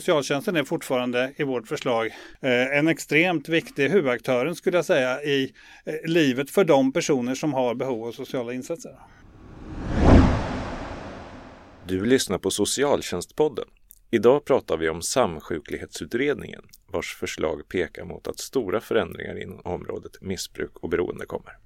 Socialtjänsten är fortfarande i vårt förslag eh, en extremt viktig huvudaktören skulle jag säga i eh, livet för de personer som har behov av sociala insatser. Du lyssnar på Socialtjänstpodden. Idag pratar vi om Samsjuklighetsutredningen vars förslag pekar mot att stora förändringar inom området missbruk och beroende kommer.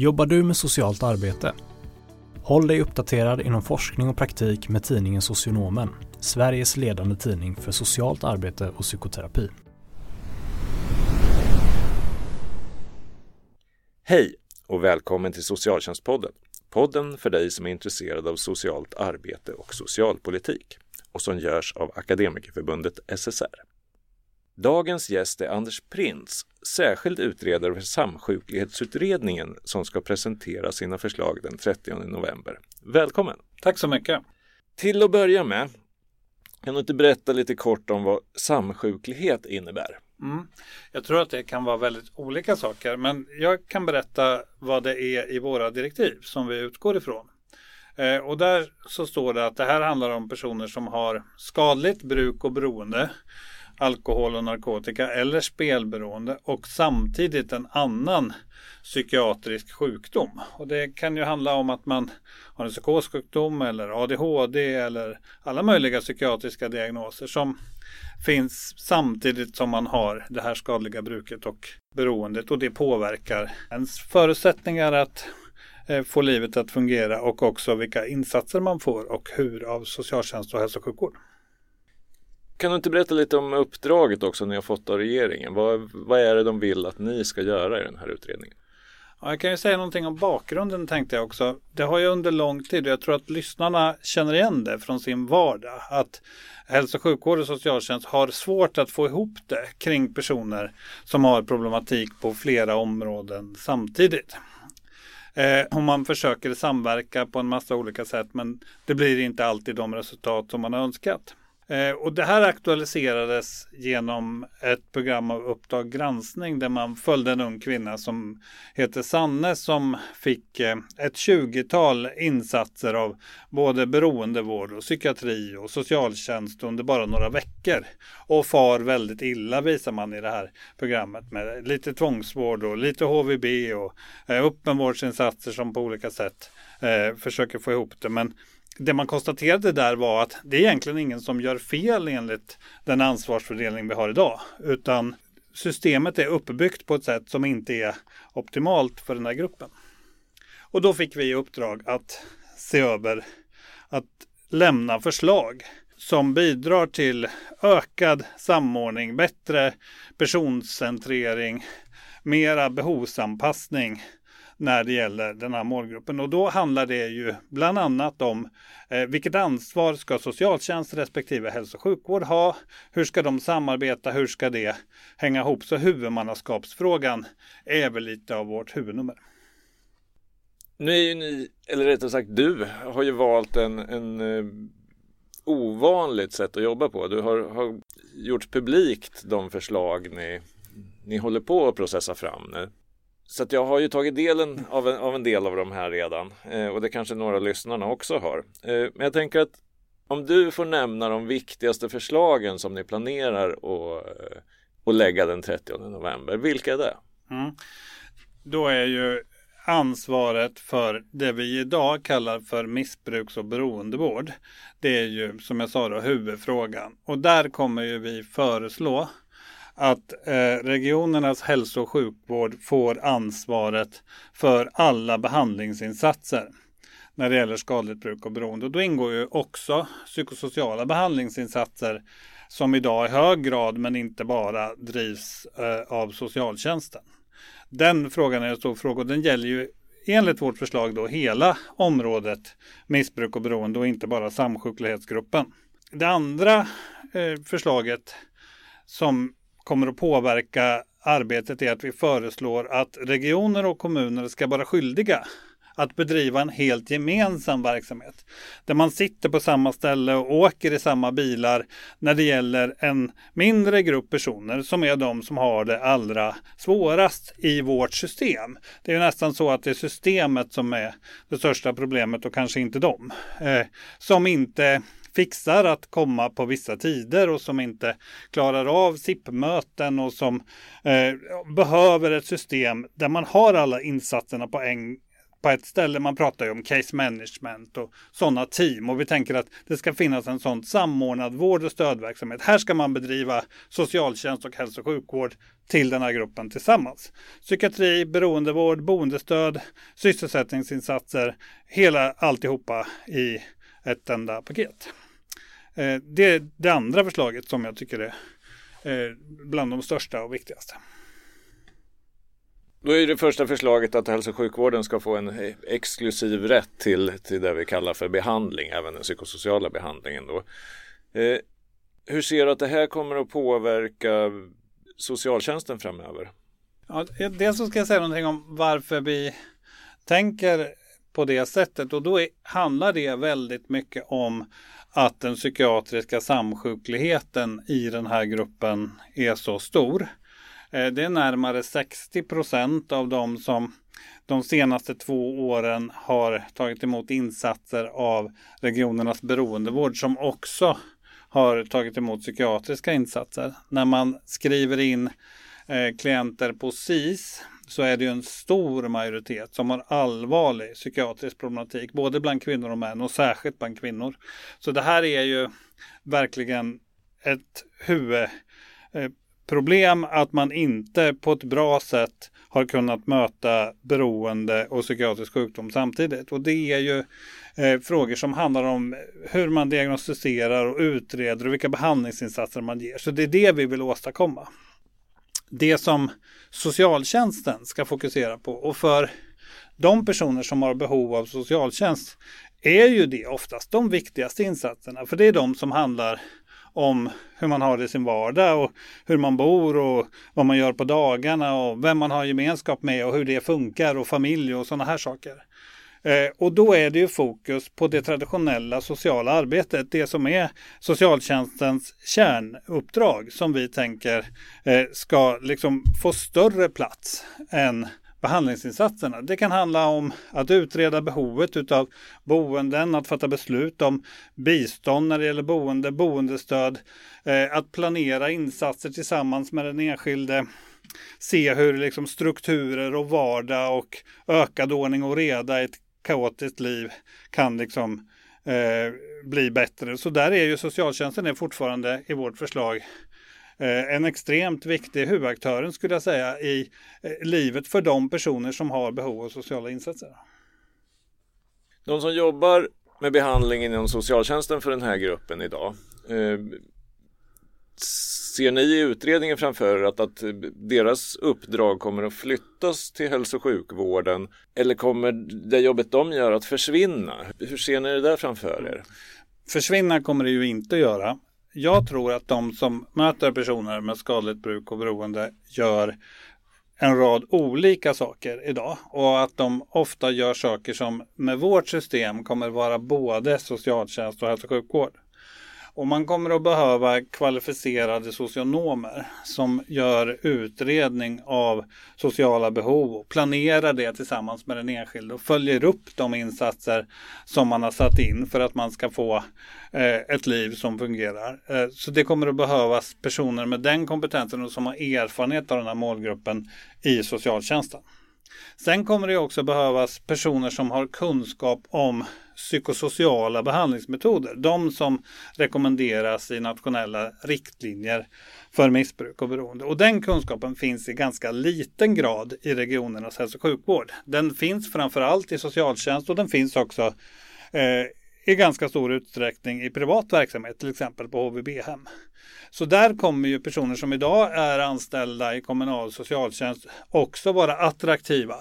Jobbar du med socialt arbete? Håll dig uppdaterad inom forskning och praktik med tidningen Socionomen, Sveriges ledande tidning för socialt arbete och psykoterapi. Hej och välkommen till Socialtjänstpodden. Podden för dig som är intresserad av socialt arbete och socialpolitik och som görs av Akademikerförbundet SSR. Dagens gäst är Anders Prins, särskild utredare för Samsjuklighetsutredningen som ska presentera sina förslag den 30 november. Välkommen! Tack så mycket! Till att börja med, kan du inte berätta lite kort om vad samsjuklighet innebär? Mm. Jag tror att det kan vara väldigt olika saker, men jag kan berätta vad det är i våra direktiv som vi utgår ifrån. Eh, och där så står det att det här handlar om personer som har skadligt bruk och beroende alkohol och narkotika eller spelberoende och samtidigt en annan psykiatrisk sjukdom. Och det kan ju handla om att man har en psykossjukdom eller ADHD eller alla möjliga psykiatriska diagnoser som finns samtidigt som man har det här skadliga bruket och beroendet och det påverkar ens förutsättningar att eh, få livet att fungera och också vilka insatser man får och hur av socialtjänst och hälso och sjukvård. Kan du inte berätta lite om uppdraget också ni har fått av regeringen? Vad, vad är det de vill att ni ska göra i den här utredningen? Ja, jag kan ju säga någonting om bakgrunden tänkte jag också. Det har ju under lång tid och jag tror att lyssnarna känner igen det från sin vardag. Att hälso och sjukvård och socialtjänst har svårt att få ihop det kring personer som har problematik på flera områden samtidigt. Eh, och man försöker samverka på en massa olika sätt men det blir inte alltid de resultat som man har önskat. Eh, och det här aktualiserades genom ett program av Uppdrag granskning där man följde en ung kvinna som heter Sanne som fick eh, ett tjugotal insatser av både beroendevård och psykiatri och socialtjänst under bara några veckor. Och far väldigt illa visar man i det här programmet med lite tvångsvård och lite HVB och eh, öppenvårdsinsatser som på olika sätt eh, försöker få ihop det. Men det man konstaterade där var att det är egentligen ingen som gör fel enligt den ansvarsfördelning vi har idag. Utan systemet är uppbyggt på ett sätt som inte är optimalt för den här gruppen. Och då fick vi i uppdrag att se över att lämna förslag som bidrar till ökad samordning, bättre personcentrering, mera behovsanpassning när det gäller den här målgruppen. Och då handlar det ju bland annat om eh, vilket ansvar ska socialtjänst respektive hälso och sjukvård ha? Hur ska de samarbeta? Hur ska det hänga ihop? Så huvudmannaskapsfrågan är väl lite av vårt huvudnummer. Nu är ju ni, eller rättare sagt du, har ju valt en, en eh, ovanligt sätt att jobba på. Du har, har gjort publikt de förslag ni, ni håller på att processa fram nu. Så att jag har ju tagit delen av en, av en del av de här redan eh, och det kanske några av lyssnarna också har. Eh, men jag tänker att om du får nämna de viktigaste förslagen som ni planerar att, att eh, lägga den 30 november, vilka är det? Mm. Då är ju ansvaret för det vi idag kallar för missbruks och beroendevård. Det är ju som jag sa då huvudfrågan och där kommer ju vi föreslå att eh, regionernas hälso och sjukvård får ansvaret för alla behandlingsinsatser när det gäller skadligt bruk och beroende. Och då ingår ju också psykosociala behandlingsinsatser som idag i hög grad, men inte bara, drivs eh, av socialtjänsten. Den frågan är en stor fråga och den gäller ju enligt vårt förslag då hela området missbruk och beroende och inte bara samsjuklighetsgruppen. Det andra eh, förslaget som kommer att påverka arbetet är att vi föreslår att regioner och kommuner ska vara skyldiga att bedriva en helt gemensam verksamhet. Där man sitter på samma ställe och åker i samma bilar när det gäller en mindre grupp personer som är de som har det allra svårast i vårt system. Det är nästan så att det är systemet som är det största problemet och kanske inte de. Eh, som inte fixar att komma på vissa tider och som inte klarar av SIP-möten och som eh, behöver ett system där man har alla insatserna på en på ett ställe. Man pratar ju om case management och sådana team och vi tänker att det ska finnas en sån samordnad vård och stödverksamhet. Här ska man bedriva socialtjänst och hälso och sjukvård till den här gruppen tillsammans. Psykiatri, beroendevård, boendestöd, sysselsättningsinsatser, hela alltihopa i ett enda paket. Eh, det är det andra förslaget som jag tycker är eh, bland de största och viktigaste. Då är det första förslaget att hälso och sjukvården ska få en exklusiv rätt till, till det vi kallar för behandling, även den psykosociala behandlingen. Då. Eh, hur ser du att det här kommer att påverka socialtjänsten framöver? Ja, dels så ska jag säga någonting om varför vi tänker på det sättet och då är, handlar det väldigt mycket om att den psykiatriska samsjukligheten i den här gruppen är så stor. Eh, det är närmare 60 procent av de som de senaste två åren har tagit emot insatser av regionernas beroendevård som också har tagit emot psykiatriska insatser. När man skriver in eh, klienter på SIS så är det ju en stor majoritet som har allvarlig psykiatrisk problematik, både bland kvinnor och män och särskilt bland kvinnor. Så det här är ju verkligen ett huvudproblem. Eh, att man inte på ett bra sätt har kunnat möta beroende och psykiatrisk sjukdom samtidigt. Och det är ju eh, frågor som handlar om hur man diagnostiserar och utreder och vilka behandlingsinsatser man ger. Så det är det vi vill åstadkomma. Det som socialtjänsten ska fokusera på och för de personer som har behov av socialtjänst är ju det oftast de viktigaste insatserna. För det är de som handlar om hur man har det i sin vardag och hur man bor och vad man gör på dagarna och vem man har gemenskap med och hur det funkar och familj och sådana här saker. Eh, och då är det ju fokus på det traditionella sociala arbetet, det som är socialtjänstens kärnuppdrag som vi tänker eh, ska liksom få större plats än behandlingsinsatserna. Det kan handla om att utreda behovet av boenden, att fatta beslut om bistånd när det gäller boende, boendestöd, eh, att planera insatser tillsammans med den enskilde, se hur liksom strukturer och vardag och ökad ordning och reda i ett kaotiskt liv kan liksom eh, bli bättre. Så där är ju socialtjänsten är fortfarande i vårt förslag Eh, en extremt viktig huvudaktören skulle jag säga i eh, livet för de personer som har behov av sociala insatser. De som jobbar med behandling inom socialtjänsten för den här gruppen idag eh, Ser ni i utredningen framför er att, att deras uppdrag kommer att flyttas till hälso och sjukvården eller kommer det jobbet de gör att försvinna? Hur ser ni det där framför er? Försvinna kommer det ju inte att göra jag tror att de som möter personer med skadligt bruk och beroende gör en rad olika saker idag och att de ofta gör saker som med vårt system kommer vara både socialtjänst och hälso och sjukvård. Och man kommer att behöva kvalificerade socionomer som gör utredning av sociala behov och planerar det tillsammans med den enskilde och följer upp de insatser som man har satt in för att man ska få eh, ett liv som fungerar. Eh, så det kommer att behövas personer med den kompetensen och som har erfarenhet av den här målgruppen i socialtjänsten. Sen kommer det också behövas personer som har kunskap om psykosociala behandlingsmetoder. De som rekommenderas i nationella riktlinjer för missbruk och beroende. Och den kunskapen finns i ganska liten grad i regionernas hälso och sjukvård. Den finns framförallt i socialtjänst och den finns också eh, i ganska stor utsträckning i privat verksamhet, till exempel på HVB-hem. Så där kommer ju personer som idag är anställda i kommunal socialtjänst också vara attraktiva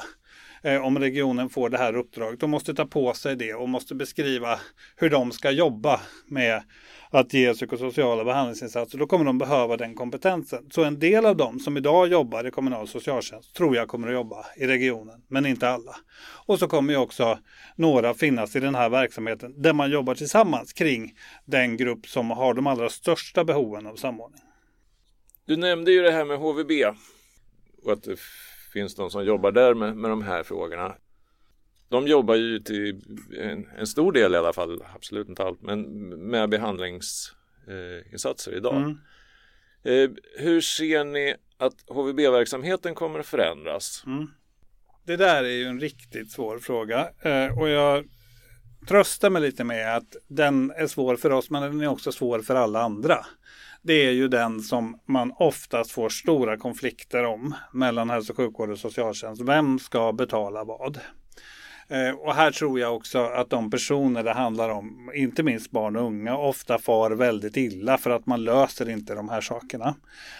eh, om regionen får det här uppdraget. De måste ta på sig det och måste beskriva hur de ska jobba med att ge psykosociala behandlingsinsatser. Då kommer de behöva den kompetensen. Så en del av dem som idag jobbar i kommunal socialtjänst tror jag kommer att jobba i regionen, men inte alla. Och så kommer ju också några finnas i den här verksamheten där man jobbar tillsammans kring den grupp som har de allra största behoven av samordning. Du nämnde ju det här med HVB och att det finns de som jobbar där med, med de här frågorna. De jobbar ju till en, en stor del i alla fall, absolut inte allt, men med behandlingsinsatser eh, idag. Mm. Eh, hur ser ni att HVB-verksamheten kommer att förändras? Mm. Det där är ju en riktigt svår fråga eh, och jag tröstar mig lite med att den är svår för oss men den är också svår för alla andra det är ju den som man oftast får stora konflikter om mellan hälso och sjukvård och socialtjänst. Vem ska betala vad? Eh, och här tror jag också att de personer det handlar om, inte minst barn och unga, ofta far väldigt illa för att man löser inte de här sakerna.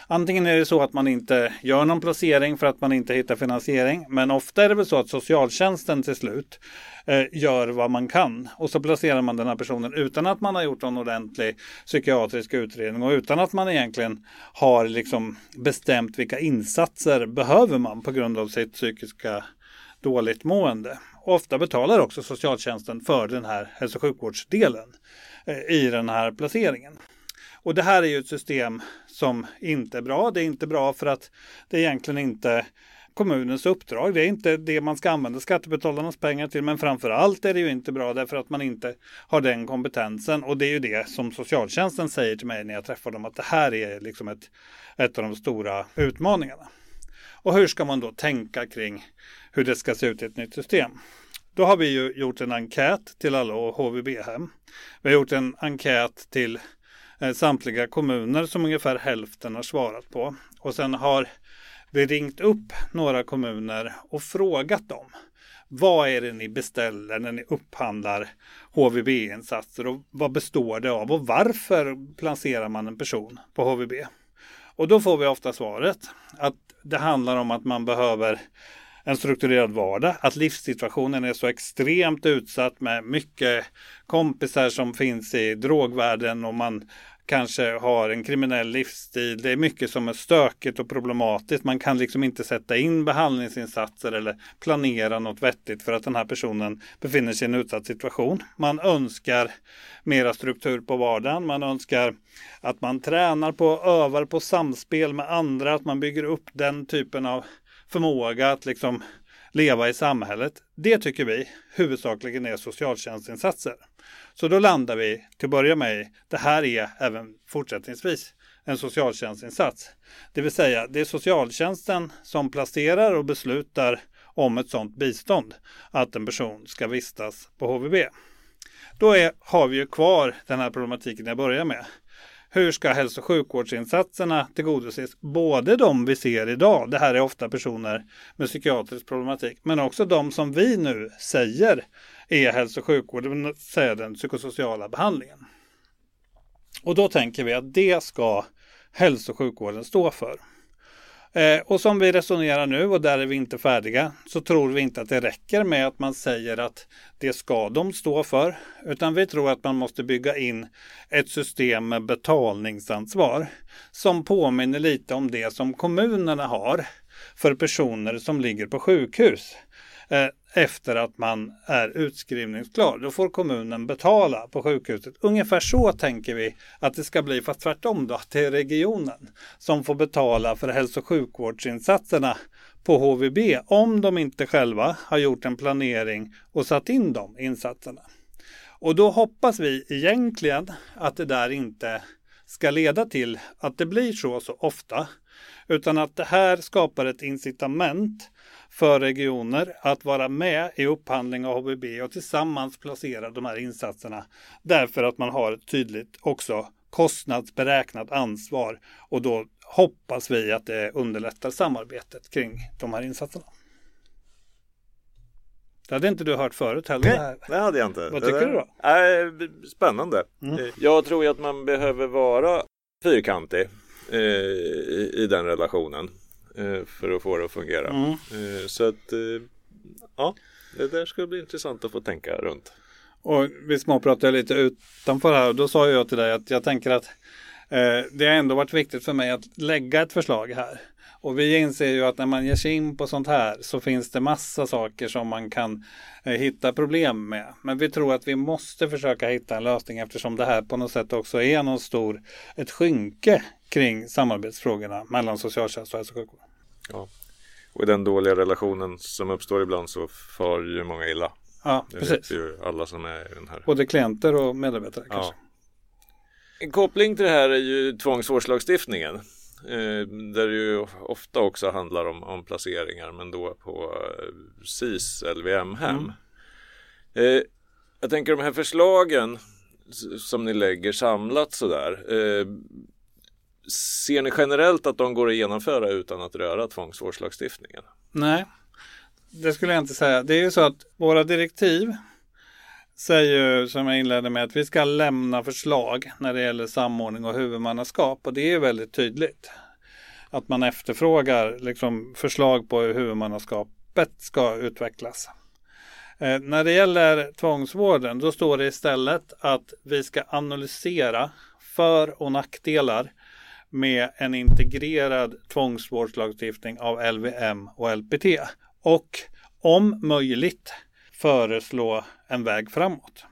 Antingen är det så att man inte gör någon placering för att man inte hittar finansiering, men ofta är det väl så att socialtjänsten till slut eh, gör vad man kan och så placerar man den här personen utan att man har gjort någon ordentlig psykiatrisk utredning och utan att man egentligen har liksom bestämt vilka insatser behöver man på grund av sitt psykiska dåligt mående. Ofta betalar också socialtjänsten för den här hälso och sjukvårdsdelen eh, i den här placeringen. Och det här är ju ett system som inte är bra. Det är inte bra för att det är egentligen inte kommunens uppdrag. Det är inte det man ska använda skattebetalarnas pengar till. Men framför allt är det ju inte bra därför att man inte har den kompetensen. Och det är ju det som socialtjänsten säger till mig när jag träffar dem att det här är liksom ett, ett av de stora utmaningarna. Och hur ska man då tänka kring hur det ska se ut i ett nytt system? Då har vi ju gjort en enkät till alla HVB-hem. Vi har gjort en enkät till eh, samtliga kommuner som ungefär hälften har svarat på. Och sen har vi ringt upp några kommuner och frågat dem. Vad är det ni beställer när ni upphandlar HVB-insatser och vad består det av och varför placerar man en person på HVB? Och då får vi ofta svaret att det handlar om att man behöver en strukturerad vardag, att livssituationen är så extremt utsatt med mycket kompisar som finns i drogvärlden och man kanske har en kriminell livsstil. Det är mycket som är stökigt och problematiskt. Man kan liksom inte sätta in behandlingsinsatser eller planera något vettigt för att den här personen befinner sig i en utsatt situation. Man önskar mera struktur på vardagen. Man önskar att man tränar på och övar på samspel med andra, att man bygger upp den typen av förmåga att liksom leva i samhället. Det tycker vi huvudsakligen är socialtjänstinsatser. Så då landar vi till att börja med det här är även fortsättningsvis en socialtjänstinsats. Det vill säga det är socialtjänsten som placerar och beslutar om ett sådant bistånd att en person ska vistas på HVB. Då är, har vi ju kvar den här problematiken jag börjar med. Hur ska hälso och sjukvårdsinsatserna tillgodoses? Både de vi ser idag, det här är ofta personer med psykiatrisk problematik, men också de som vi nu säger är hälso och sjukvård, det vill säga den psykosociala behandlingen. Och då tänker vi att det ska hälso och sjukvården stå för. Eh, och som vi resonerar nu och där är vi inte färdiga så tror vi inte att det räcker med att man säger att det ska de stå för. Utan vi tror att man måste bygga in ett system med betalningsansvar som påminner lite om det som kommunerna har för personer som ligger på sjukhus. Eh, efter att man är utskrivningsklar. Då får kommunen betala på sjukhuset. Ungefär så tänker vi att det ska bli, fast tvärtom då, är regionen som får betala för hälso och sjukvårdsinsatserna på HVB om de inte själva har gjort en planering och satt in de insatserna. Och då hoppas vi egentligen att det där inte ska leda till att det blir så så ofta, utan att det här skapar ett incitament för regioner att vara med i upphandling av HVB och tillsammans placera de här insatserna. Därför att man har ett tydligt också kostnadsberäknat ansvar och då hoppas vi att det underlättar samarbetet kring de här insatserna. Det hade inte du hört förut heller. Nej, det, det hade jag inte. Vad tycker du då? Äh, spännande. Mm. Jag tror ju att man behöver vara fyrkantig eh, i, i den relationen. Eh, för att få det att fungera. Mm. Eh, så att eh, Ja, det där ska bli intressant att få tänka runt. Och vi småpratade lite utanför här och då sa jag till dig att jag tänker att eh, det har ändå varit viktigt för mig att lägga ett förslag här. Och vi inser ju att när man ger sig in på sånt här så finns det massa saker som man kan eh, hitta problem med. Men vi tror att vi måste försöka hitta en lösning eftersom det här på något sätt också är någon stor, ett skynke kring samarbetsfrågorna mellan socialtjänst och hälso och sjukvård. Ja. Och i den dåliga relationen som uppstår ibland så far ju många illa. Ja, Det precis. vet ju alla som är i den här. Både klienter och medarbetare kanske. En koppling till det här är ju tvångsvårdslagstiftningen. Eh, där det ju ofta också handlar om, om placeringar men då på eh, SIS LVM-hem. Eh, jag tänker de här förslagen som ni lägger samlat sådär. Eh, ser ni generellt att de går att genomföra utan att röra tvångsvårdslagstiftningen? Nej, det skulle jag inte säga. Det är ju så att våra direktiv säger ju, som jag inledde med, att vi ska lämna förslag när det gäller samordning och huvudmannaskap. Och det är ju väldigt tydligt. Att man efterfrågar liksom, förslag på hur huvudmannaskapet ska utvecklas. Eh, när det gäller tvångsvården, då står det istället att vi ska analysera för och nackdelar med en integrerad tvångsvårdslagstiftning av LVM och LPT och om möjligt föreslå en väg framåt.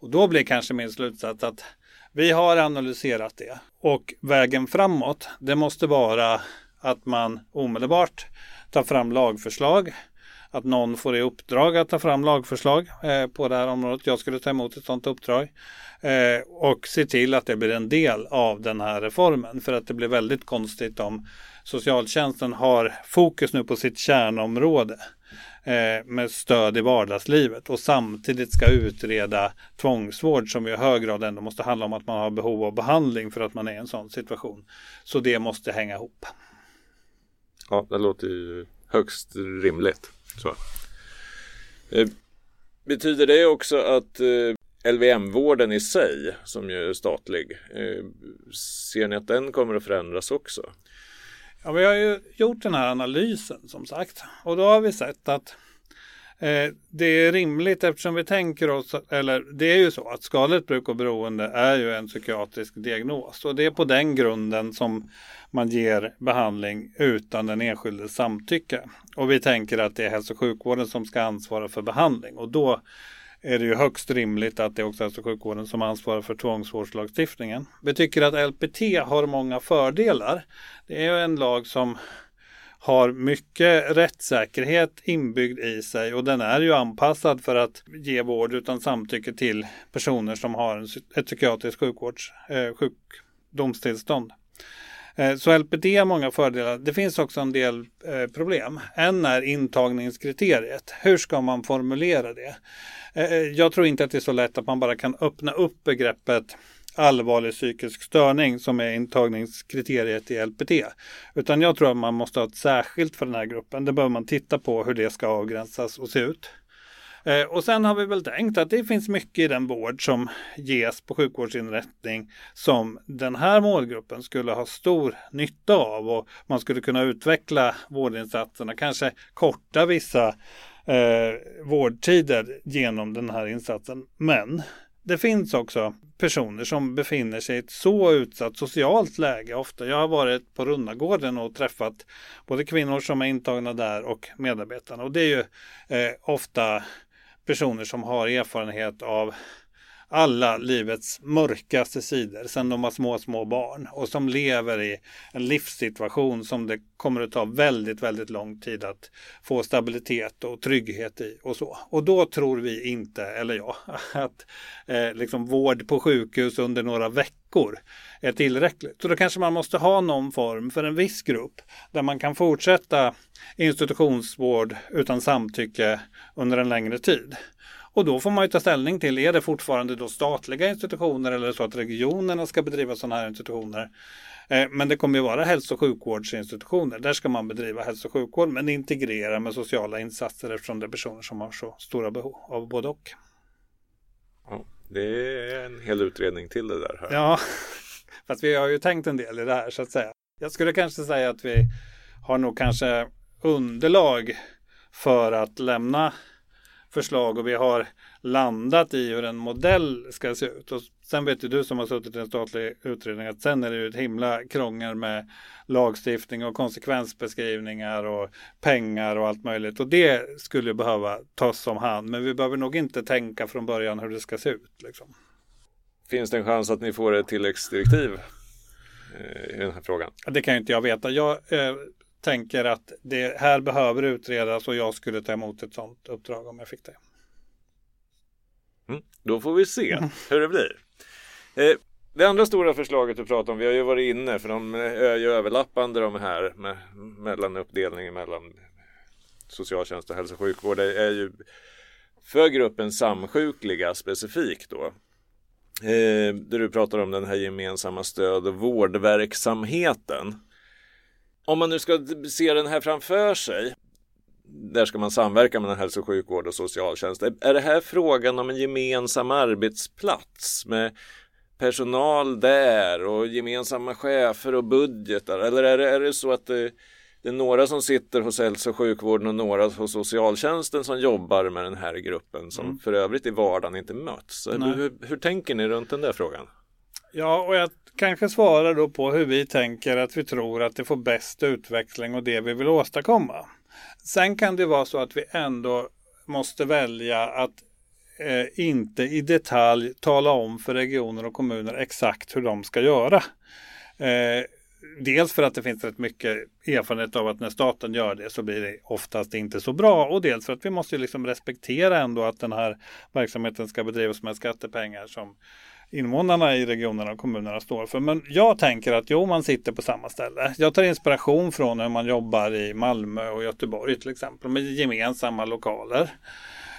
Och då blir kanske min slutsats att vi har analyserat det och vägen framåt det måste vara att man omedelbart tar fram lagförslag att någon får i uppdrag att ta fram lagförslag eh, på det här området. Jag skulle ta emot ett sådant uppdrag eh, och se till att det blir en del av den här reformen. För att det blir väldigt konstigt om socialtjänsten har fokus nu på sitt kärnområde Eh, med stöd i vardagslivet och samtidigt ska utreda tvångsvård som i hög grad ändå måste handla om att man har behov av behandling för att man är i en sån situation. Så det måste hänga ihop. Ja, det låter ju högst rimligt. Så. Eh, betyder det också att eh, LVM-vården i sig, som ju är statlig, ser ni att den kommer att förändras också? Ja, vi har ju gjort den här analysen som sagt. Och då har vi sett att eh, det är rimligt eftersom vi tänker oss, eller det är ju så att skadligt bruk och beroende är ju en psykiatrisk diagnos. Och det är på den grunden som man ger behandling utan den enskildes samtycke. Och vi tänker att det är hälso och sjukvården som ska ansvara för behandling. Och då är det ju högst rimligt att det är också hälso och sjukvården som ansvarar för tvångsvårdslagstiftningen. Vi tycker att LPT har många fördelar. Det är ju en lag som har mycket rättssäkerhet inbyggd i sig och den är ju anpassad för att ge vård utan samtycke till personer som har en, ett psykiatriskt sjukvårds, eh, sjukdomstillstånd. Eh, så LPD har många fördelar. Det finns också en del eh, problem. En är intagningskriteriet. Hur ska man formulera det? Eh, jag tror inte att det är så lätt att man bara kan öppna upp begreppet allvarlig psykisk störning som är intagningskriteriet i LPT. Utan jag tror att man måste ha ett särskilt för den här gruppen. Det behöver man titta på hur det ska avgränsas och se ut. Eh, och sen har vi väl tänkt att det finns mycket i den vård som ges på sjukvårdsinrättning som den här målgruppen skulle ha stor nytta av och man skulle kunna utveckla vårdinsatserna, kanske korta vissa eh, vårdtider genom den här insatsen. Men det finns också personer som befinner sig i ett så utsatt socialt läge ofta. Jag har varit på Runnagården och träffat både kvinnor som är intagna där och medarbetarna och det är ju eh, ofta personer som har erfarenhet av alla livets mörkaste sidor sedan de var små, små barn och som lever i en livssituation som det kommer att ta väldigt, väldigt lång tid att få stabilitet och trygghet i och så. Och då tror vi inte, eller jag, att eh, liksom vård på sjukhus under några veckor är tillräckligt. Så då kanske man måste ha någon form för en viss grupp där man kan fortsätta institutionsvård utan samtycke under en längre tid. Och då får man ju ta ställning till, är det fortfarande då statliga institutioner eller så att regionerna ska bedriva sådana här institutioner? Eh, Men det kommer ju vara hälso och sjukvårdsinstitutioner. Där ska man bedriva hälso och sjukvård men integrera med sociala insatser eftersom det är personer som har så stora behov av både och. Ja, det är en hel utredning till det där. Här. Ja, fast vi har ju tänkt en del i det här så att säga. Jag skulle kanske säga att vi har nog kanske underlag för att lämna förslag och vi har landat i hur en modell ska se ut. Och sen vet ju du som har suttit i en statlig utredning att sen är det ju ett himla krångel med lagstiftning och konsekvensbeskrivningar och pengar och allt möjligt. Och det skulle behöva tas om hand. Men vi behöver nog inte tänka från början hur det ska se ut. Liksom. Finns det en chans att ni får ett tilläggsdirektiv eh, i den här frågan? Det kan ju inte jag veta. Jag eh, tänker att det här behöver utredas och jag skulle ta emot ett sådant uppdrag om jag fick det. Mm, då får vi se hur det blir. Eh, det andra stora förslaget du pratar om, vi har ju varit inne för de är ju överlappande de här med, mellan uppdelningen mellan socialtjänst och hälso och sjukvård. Det är ju för gruppen samsjukliga specifikt då. Eh, där du pratar om den här gemensamma stöd och vårdverksamheten. Om man nu ska se den här framför sig. Där ska man samverka mellan hälso och sjukvård och socialtjänst. Är det här frågan om en gemensam arbetsplats med personal där och gemensamma chefer och budgetar? Eller är det, är det så att det, det är några som sitter hos hälso och sjukvården och några hos socialtjänsten som jobbar med den här gruppen som mm. för övrigt i vardagen inte möts? Hur, hur tänker ni runt den där frågan? Ja, och jag kanske svarar då på hur vi tänker att vi tror att det får bäst utveckling och det vi vill åstadkomma. Sen kan det vara så att vi ändå måste välja att eh, inte i detalj tala om för regioner och kommuner exakt hur de ska göra. Eh, dels för att det finns rätt mycket erfarenhet av att när staten gör det så blir det oftast inte så bra och dels för att vi måste liksom respektera ändå att den här verksamheten ska bedrivas med skattepengar som invånarna i regionerna och kommunerna står för. Men jag tänker att jo, man sitter på samma ställe. Jag tar inspiration från hur man jobbar i Malmö och Göteborg till exempel med gemensamma lokaler.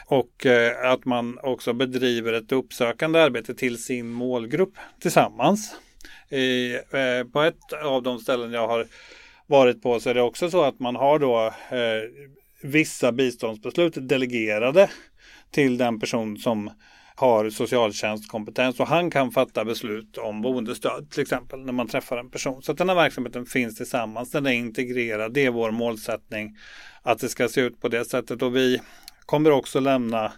Och eh, att man också bedriver ett uppsökande arbete till sin målgrupp tillsammans. I, eh, på ett av de ställen jag har varit på så är det också så att man har då eh, vissa biståndsbeslut delegerade till den person som har socialtjänstkompetens och han kan fatta beslut om boendestöd till exempel när man träffar en person. Så att den här verksamheten finns tillsammans, den är integrerad, det är vår målsättning att det ska se ut på det sättet och vi kommer också lämna,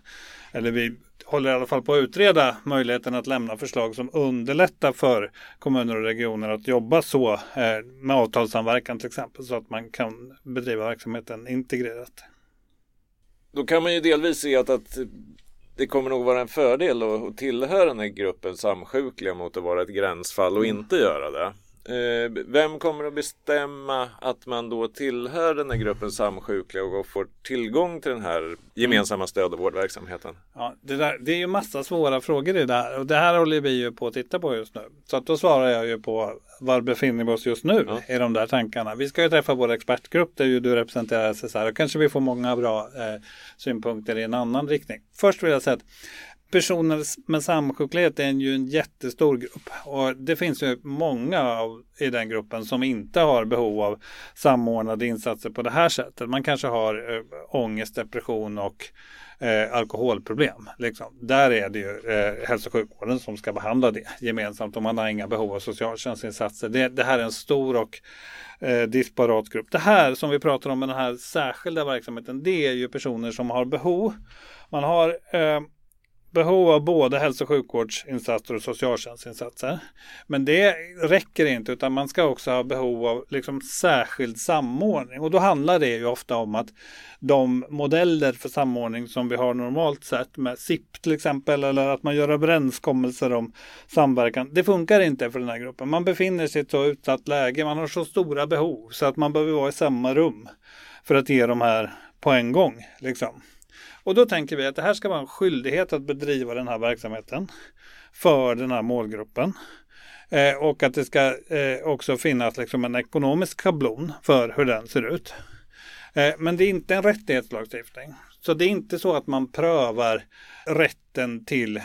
eller vi håller i alla fall på att utreda möjligheten att lämna förslag som underlättar för kommuner och regioner att jobba så eh, med avtalssamverkan till exempel så att man kan bedriva verksamheten integrerat. Då kan man ju delvis se att, att det kommer nog vara en fördel att tillhöra den här gruppen samsjukliga mot att vara ett gränsfall och mm. inte göra det. Eh, vem kommer att bestämma att man då tillhör den här gruppen samsjukliga och får tillgång till den här gemensamma stöd och vårdverksamheten? Ja, det, där, det är ju massa svåra frågor i det här och det här håller vi ju på att titta på just nu. Så att då svarar jag ju på var befinner vi oss just nu ja. i de där tankarna. Vi ska ju träffa vår expertgrupp där ju du representerar SSR och kanske vi får många bra eh, synpunkter i en annan riktning. Först vill jag säga att personer med samsjuklighet är ju en jättestor grupp och det finns ju många av, i den gruppen som inte har behov av samordnade insatser på det här sättet. Man kanske har eh, ångest, depression och eh, alkoholproblem. Liksom. Där är det ju eh, hälso och sjukvården som ska behandla det gemensamt och man har inga behov av socialtjänstinsatser. Det, det här är en stor och eh, disparat grupp. Det här som vi pratar om med den här särskilda verksamheten, det är ju personer som har behov. Man har eh, behov av både hälso och sjukvårdsinsatser och socialtjänstinsatser. Men det räcker inte utan man ska också ha behov av liksom särskild samordning och då handlar det ju ofta om att de modeller för samordning som vi har normalt sett med SIP till exempel eller att man gör överenskommelser om samverkan. Det funkar inte för den här gruppen. Man befinner sig i ett så utsatt läge, man har så stora behov så att man behöver vara i samma rum för att ge de här på en gång. Liksom. Och då tänker vi att det här ska vara en skyldighet att bedriva den här verksamheten för den här målgruppen. Eh, och att det ska eh, också finnas liksom en ekonomisk schablon för hur den ser ut. Eh, men det är inte en rättighetslagstiftning. Så det är inte så att man prövar rätten till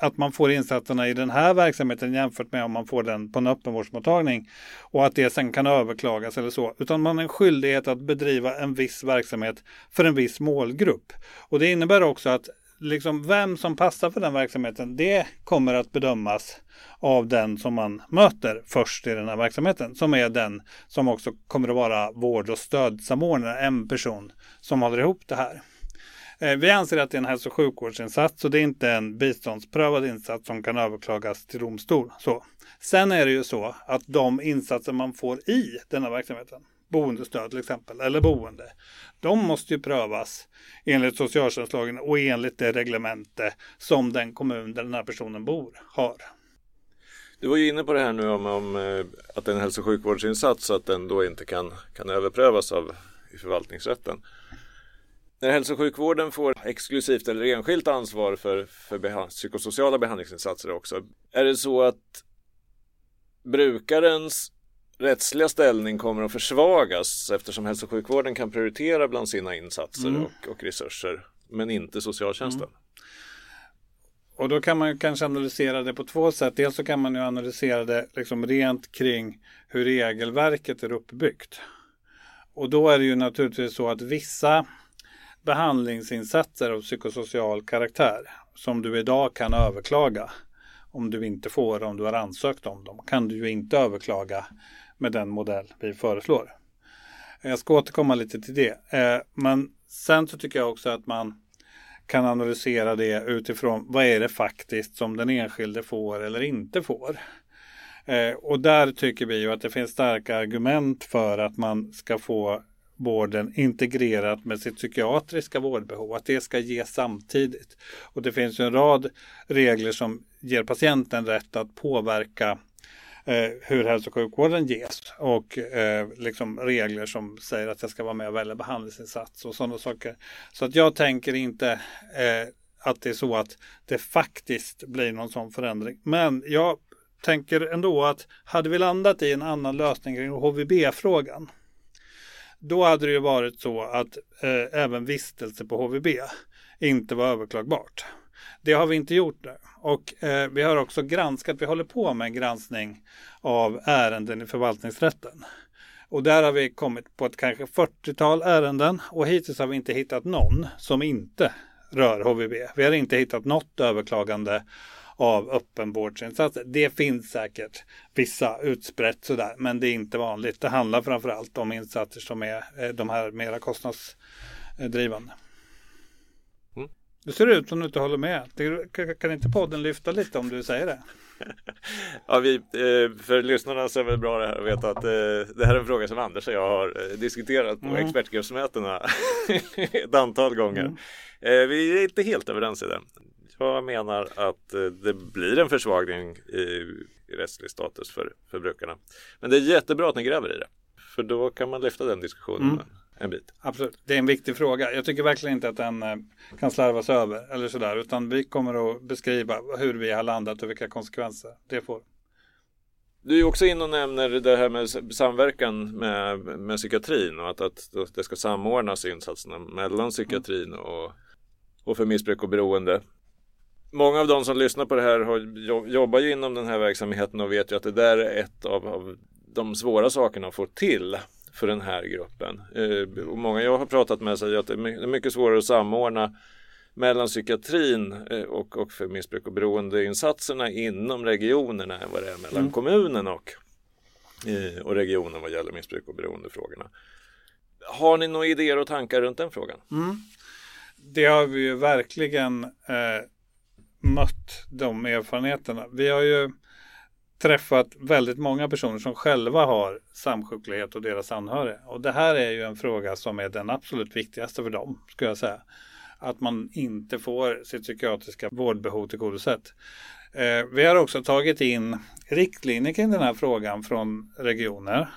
att man får insatserna i den här verksamheten jämfört med om man får den på en öppenvårdsmottagning och att det sen kan överklagas eller så, utan man har en skyldighet att bedriva en viss verksamhet för en viss målgrupp. Och det innebär också att liksom vem som passar för den verksamheten, det kommer att bedömas av den som man möter först i den här verksamheten, som är den som också kommer att vara vård och stödsamordnare, en person som håller ihop det här. Eh, vi anser att det är en hälso och sjukvårdsinsats och det är inte en biståndsprövad insats som kan överklagas till domstol. Så. Sen är det ju så att de insatser man får i denna verksamheten, boendestöd till exempel, eller boende, de måste ju prövas enligt socialtjänstlagen och enligt det reglemente som den kommun där den här personen bor har. Du var ju inne på det här nu om, om eh, att det är en hälso och sjukvårdsinsats att den då inte kan, kan överprövas av i förvaltningsrätten. När hälso och sjukvården får exklusivt eller enskilt ansvar för, för beha psykosociala behandlingsinsatser också. Är det så att brukarens rättsliga ställning kommer att försvagas eftersom hälso och sjukvården kan prioritera bland sina insatser mm. och, och, resurser men inte socialtjänsten? Mm. Och då kan man kanske analysera det på två sätt. Dels så kan man ju analysera det liksom rent kring hur regelverket är uppbyggt. Och då är det ju naturligtvis så att vissa behandlingsinsatser av psykosocial karaktär som du idag kan överklaga om du inte får om du har ansökt om dem kan du ju inte överklaga med den modell vi föreslår. Jag ska återkomma lite till det. Eh, men sen så tycker jag också att man kan analysera det utifrån vad är det faktiskt som den enskilde får eller inte får. Eh, och där tycker vi ju att det finns starka argument för att man ska få vården integrerat med sitt psykiatriska vårdbehov, att det ska ges samtidigt. Och det finns en rad regler som ger patienten rätt att påverka eh, hur hälso och sjukvården ges och eh, liksom regler som säger att jag ska vara med och välja behandlingsinsats och sådana saker. Så att jag tänker inte eh, att det är så att det faktiskt blir någon sån förändring. Men jag tänker ändå att hade vi landat i en annan lösning kring HVB-frågan då hade det ju varit så att eh, även vistelse på HVB inte var överklagbart. Det har vi inte gjort nu. Och eh, vi har också granskat, vi håller på med en granskning av ärenden i förvaltningsrätten. Och där har vi kommit på ett kanske 40-tal ärenden och hittills har vi inte hittat någon som inte rör HVB. Vi har inte hittat något överklagande av öppenvårdsinsatser. Det finns säkert vissa utsprätt sådär, men det är inte vanligt. Det handlar framförallt om insatser som är eh, de här mera kostnadsdrivande. Mm. Du ser ut som du inte håller med. Kan inte podden lyfta lite om du säger det? Ja, vi, eh, för lyssnarna så är det bra det här att veta att eh, det här är en fråga som Anders och jag har diskuterat på mm. expertgruppsmötena ett antal gånger. Mm. Vi är inte helt överens i det. Jag menar att eh, det blir en försvagning i, rättslig status för, för brukarna. Men det är jättebra att ni gräver i det. För då kan man lyfta den diskussionen mm. en bit. Absolut, det är en viktig fråga. Jag tycker verkligen inte att den eh, kan slarvas över eller sådär. Utan vi kommer att beskriva hur vi har landat och vilka konsekvenser det får. Du är också in och nämner det här med samverkan med, med psykiatrin och att, att det ska samordnas insatserna mellan psykiatrin och, och för missbruk och beroende. Många av de som lyssnar på det här har, jobbar ju inom den här verksamheten och vet ju att det där är ett av, av de svåra sakerna att få till för den här gruppen. Eh, och många jag har pratat med säger att det är mycket svårare att samordna mellan psykiatrin eh, och, och för missbruk och beroendeinsatserna inom regionerna än vad det är mellan mm. kommunen och, eh, och regionen vad gäller missbruk och beroendefrågorna. Har ni några idéer och tankar runt den frågan? Mm. Det har vi ju verkligen eh, mött de erfarenheterna. Vi har ju träffat väldigt många personer som själva har samsjuklighet och deras anhöriga. Och det här är ju en fråga som är den absolut viktigaste för dem, skulle jag säga. Att man inte får sitt psykiatriska vårdbehov tillgodosett. Eh, vi har också tagit in riktlinjer kring den här frågan från regioner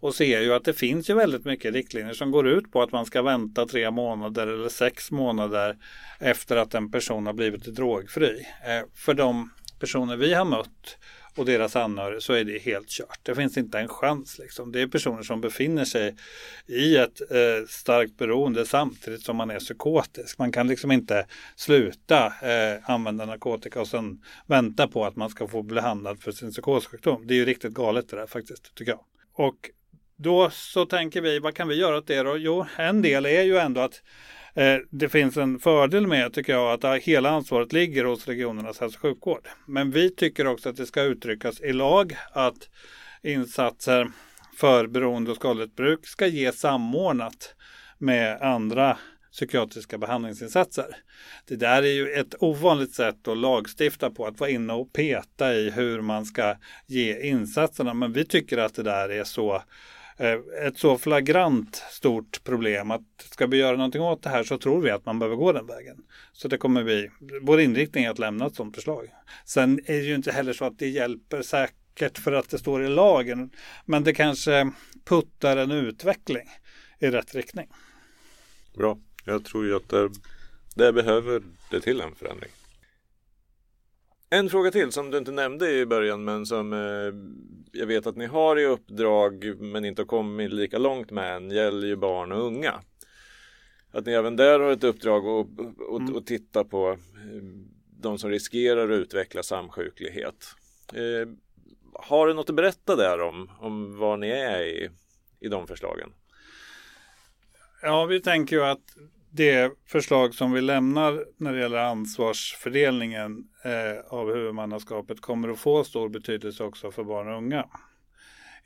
och ser ju att det finns ju väldigt mycket riktlinjer som går ut på att man ska vänta tre månader eller sex månader efter att en person har blivit drogfri. Eh, för de personer vi har mött och deras anhöriga så är det helt kört. Det finns inte en chans. Liksom. Det är personer som befinner sig i ett eh, starkt beroende samtidigt som man är psykotisk. Man kan liksom inte sluta eh, använda narkotika och sen vänta på att man ska få behandlad för sin psykossjukdom. Det är ju riktigt galet det där faktiskt, tycker jag. Och då så tänker vi, vad kan vi göra åt det då? Jo, en del är ju ändå att Eh, det finns en fördel med, tycker jag, att hela ansvaret ligger hos regionernas hälso och sjukvård. Men vi tycker också att det ska uttryckas i lag att insatser för beroende och skadligt bruk ska ges samordnat med andra psykiatriska behandlingsinsatser. Det där är ju ett ovanligt sätt att lagstifta på, att vara inne och peta i hur man ska ge insatserna. Men vi tycker att det där är så Eh, ett så flagrant stort problem att ska vi göra någonting åt det här så tror vi att man behöver gå den vägen. Så det kommer vi, vår inriktning är att lämna ett sådant förslag. Sen är det ju inte heller så att det hjälper säkert för att det står i lagen, men det kanske puttar en utveckling i rätt riktning. Bra. Jag tror ju att det, det behöver det till en förändring. En fråga till som du inte nämnde i början men som eh, jag vet att ni har i uppdrag men inte har kommit lika långt med än gäller ju barn och unga. Att ni även där har ett uppdrag att och, mm. och titta på eh, de som riskerar att utveckla samsjuklighet. Eh, har du något att berätta där om, om vad ni är i, i de förslagen? Ja, vi tänker ju att det förslag som vi lämnar när det gäller ansvarsfördelningen eh, av huvudmannaskapet kommer att få stor betydelse också för barn och unga.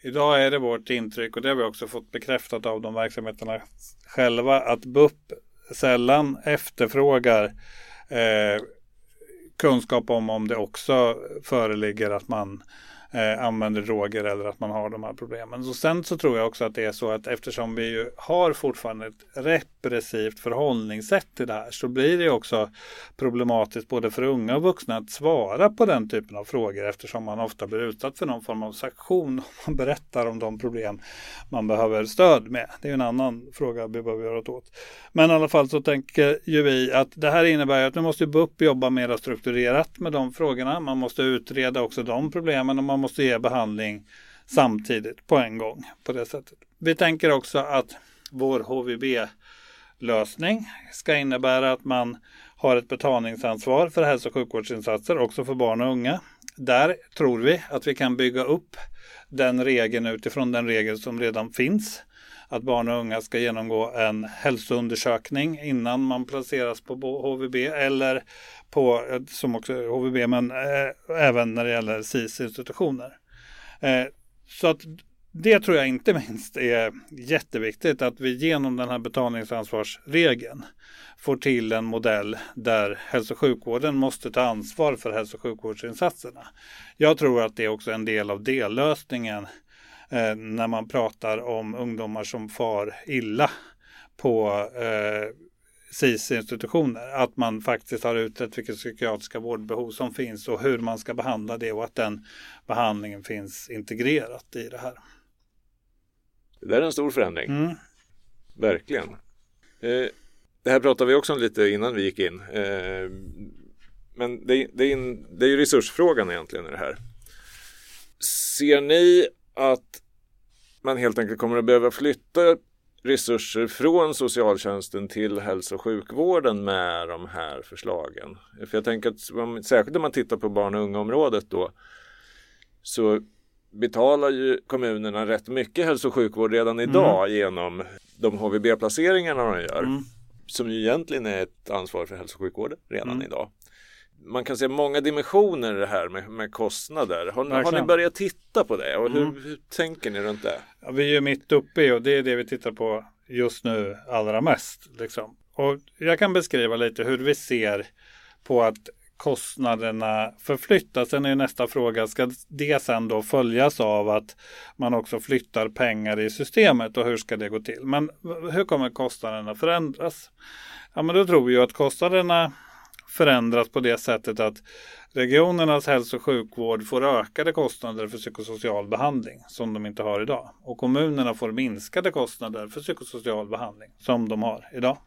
Idag är det vårt intryck och det har vi också fått bekräftat av de verksamheterna själva att BUP sällan efterfrågar eh, kunskap om om det också föreligger att man eh, använder droger eller att man har de här problemen. Så sen så tror jag också att det är så att eftersom vi ju har fortfarande ett repressivt förhållningssätt till det här så blir det också problematiskt både för unga och vuxna att svara på den typen av frågor eftersom man ofta blir utsatt för någon form av sanktion om man berättar om de problem man behöver stöd med. Det är en annan fråga vi behöver göra åt. Men i alla fall så tänker ju vi att det här innebär att nu måste BUP jobba mer strukturerat med de frågorna. Man måste utreda också de problemen och man måste ge behandling samtidigt på en gång på det sättet. Vi tänker också att vår HVB-lösning ska innebära att man har ett betalningsansvar för hälso och sjukvårdsinsatser också för barn och unga. Där tror vi att vi kan bygga upp den regeln utifrån den regel som redan finns. Att barn och unga ska genomgå en hälsoundersökning innan man placeras på HVB eller på, eh, som också är HVB, men eh, även när det gäller SIS-institutioner. Eh, så att det tror jag inte minst är jätteviktigt att vi genom den här betalningsansvarsregeln får till en modell där hälso och sjukvården måste ta ansvar för hälso och sjukvårdsinsatserna. Jag tror att det är också en del av dellösningen eh, när man pratar om ungdomar som far illa på eh, SIS-institutioner. Att man faktiskt har utrett vilka psykiatriska vårdbehov som finns och hur man ska behandla det och att den behandlingen finns integrerat i det här. Det där är en stor förändring. Mm. Verkligen. Eh, det här pratade vi också om lite innan vi gick in. Eh, men det, det, är det är ju resursfrågan egentligen i det här. Ser ni att man helt enkelt kommer att behöva flytta resurser från socialtjänsten till hälso och sjukvården med de här förslagen. För jag tänker att särskilt om man tittar på barn och unga området då så betalar ju kommunerna rätt mycket hälso och sjukvård redan mm. idag mm. genom de HVB-placeringarna de gör. Mm. Som ju egentligen är ett ansvar för hälso och sjukvården redan mm. idag. Man kan se många dimensioner i det här med, med kostnader. Har, har, ni börjat titta på det och hur, mm. hur tänker ni runt det? Ja, vi är ju mitt uppe i och det är det vi tittar på just nu allra mest. Liksom. Och jag kan beskriva lite hur vi ser på att kostnaderna förflyttas. Sen är nästa fråga, ska det sen då följas av att man också flyttar pengar i systemet och hur ska det gå till? Men hur kommer kostnaderna förändras? Ja, men då tror vi ju att kostnaderna förändras på det sättet att regionernas hälso och sjukvård får ökade kostnader för psykosocial behandling som de inte har idag. Och kommunerna får minskade kostnader för psykosocial behandling som de har idag.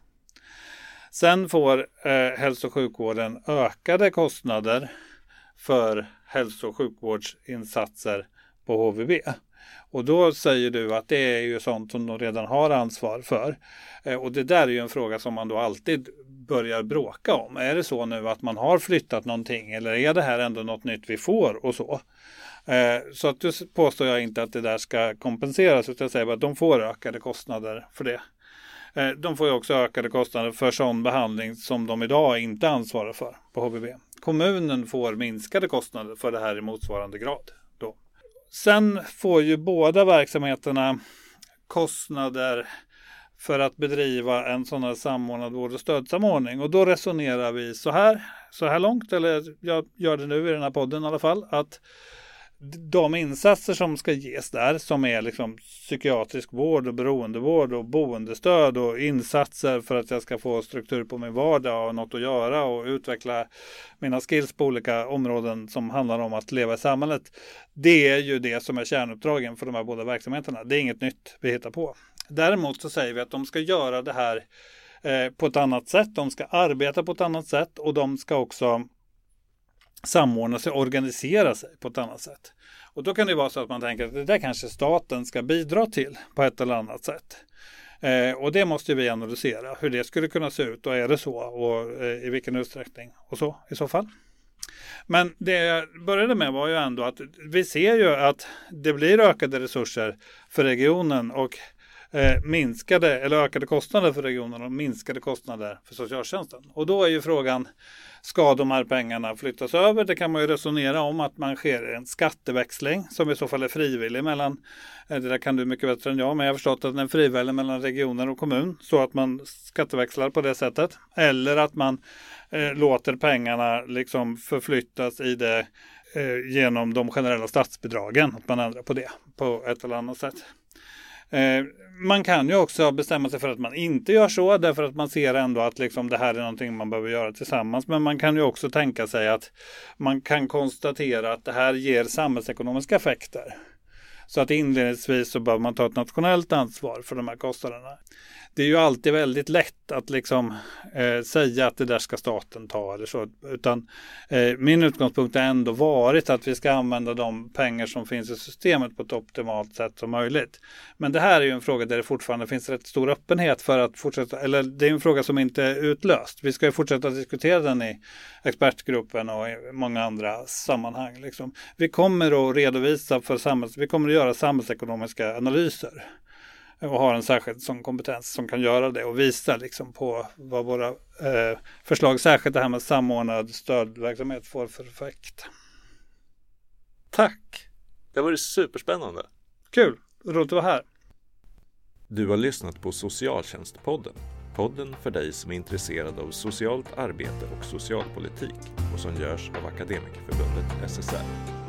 Sen får eh, hälso och sjukvården ökade kostnader för hälso och sjukvårdsinsatser på HVB. Och då säger du att det är ju sånt som de redan har ansvar för. Eh, och det där är ju en fråga som man då alltid börjar bråka om. Är det så nu att man har flyttat någonting eller är det här ändå något nytt vi får och så? Eh, så att då påstår jag inte att det där ska kompenseras utan jag säger bara att de får ökade kostnader för det. Eh, de får ju också ökade kostnader för sån behandling som de idag inte ansvarar för på HVB. Kommunen får minskade kostnader för det här i motsvarande grad. Då. Sen får ju båda verksamheterna kostnader för att bedriva en sån här samordnad vård och stödsamordning. Och då resonerar vi så här, så här långt, eller jag gör det nu i den här podden i alla fall, att de insatser som ska ges där som är liksom psykiatrisk vård och beroendevård och boendestöd och insatser för att jag ska få struktur på min vardag och något att göra och utveckla mina skills på olika områden som handlar om att leva i samhället. Det är ju det som är kärnuppdragen för de här båda verksamheterna. Det är inget nytt vi hittar på. Däremot så säger vi att de ska göra det här eh, på ett annat sätt. De ska arbeta på ett annat sätt och de ska också samordna sig och organisera sig på ett annat sätt. Och då kan det vara så att man tänker att det där kanske staten ska bidra till på ett eller annat sätt. Eh, och det måste vi analysera hur det skulle kunna se ut och är det så och eh, i vilken utsträckning och så i så fall. Men det jag började med var ju ändå att vi ser ju att det blir ökade resurser för regionen och eh, minskade eller ökade kostnader för regionen och minskade kostnader för socialtjänsten. Och då är ju frågan, ska de här pengarna flyttas över? Det kan man ju resonera om att man sker en skatteväxling som i så fall är frivillig mellan, eh, det där kan du mycket bättre än jag, men jag har förstått att den är frivillig mellan regioner och kommun så att man skatteväxlar på det sättet. Eller att man eh, låter pengarna liksom förflyttas i det eh, genom de generella statsbidragen, att man ändrar på det på ett eller annat sätt. Eh, man kan ju också bestämma sig för att man inte gör så därför att man ser ändå att liksom det här är någonting man behöver göra tillsammans. Men man kan ju också tänka sig att man kan konstatera att det här ger samhällsekonomiska effekter. Så att inledningsvis så behöver man ta ett nationellt ansvar för de här kostnaderna det är ju alltid väldigt lätt att liksom eh, säga att det där ska staten ta eller så. Utan eh, min utgångspunkt har ändå varit att vi ska använda de pengar som finns i systemet på ett optimalt sätt som möjligt. Men det här är ju en fråga där det fortfarande finns rätt stor öppenhet för att fortsätta, eller det är en fråga som inte är utlöst. Vi ska ju fortsätta diskutera den i expertgruppen och i många andra sammanhang. Liksom. Vi kommer att redovisa för samhälls, vi kommer att göra samhällsekonomiska analyser och har en särskild sån kompetens som kan göra det och visa liksom på vad våra eh, förslag, särskilt det här med samordnad stödverksamhet får för effekt. Tack! Det var superspännande. Kul, roligt att vara här. Du har lyssnat på Socialtjänstpodden. Podden för dig som är intresserad av socialt arbete och socialpolitik och som görs av Akademikerförbundet SSR.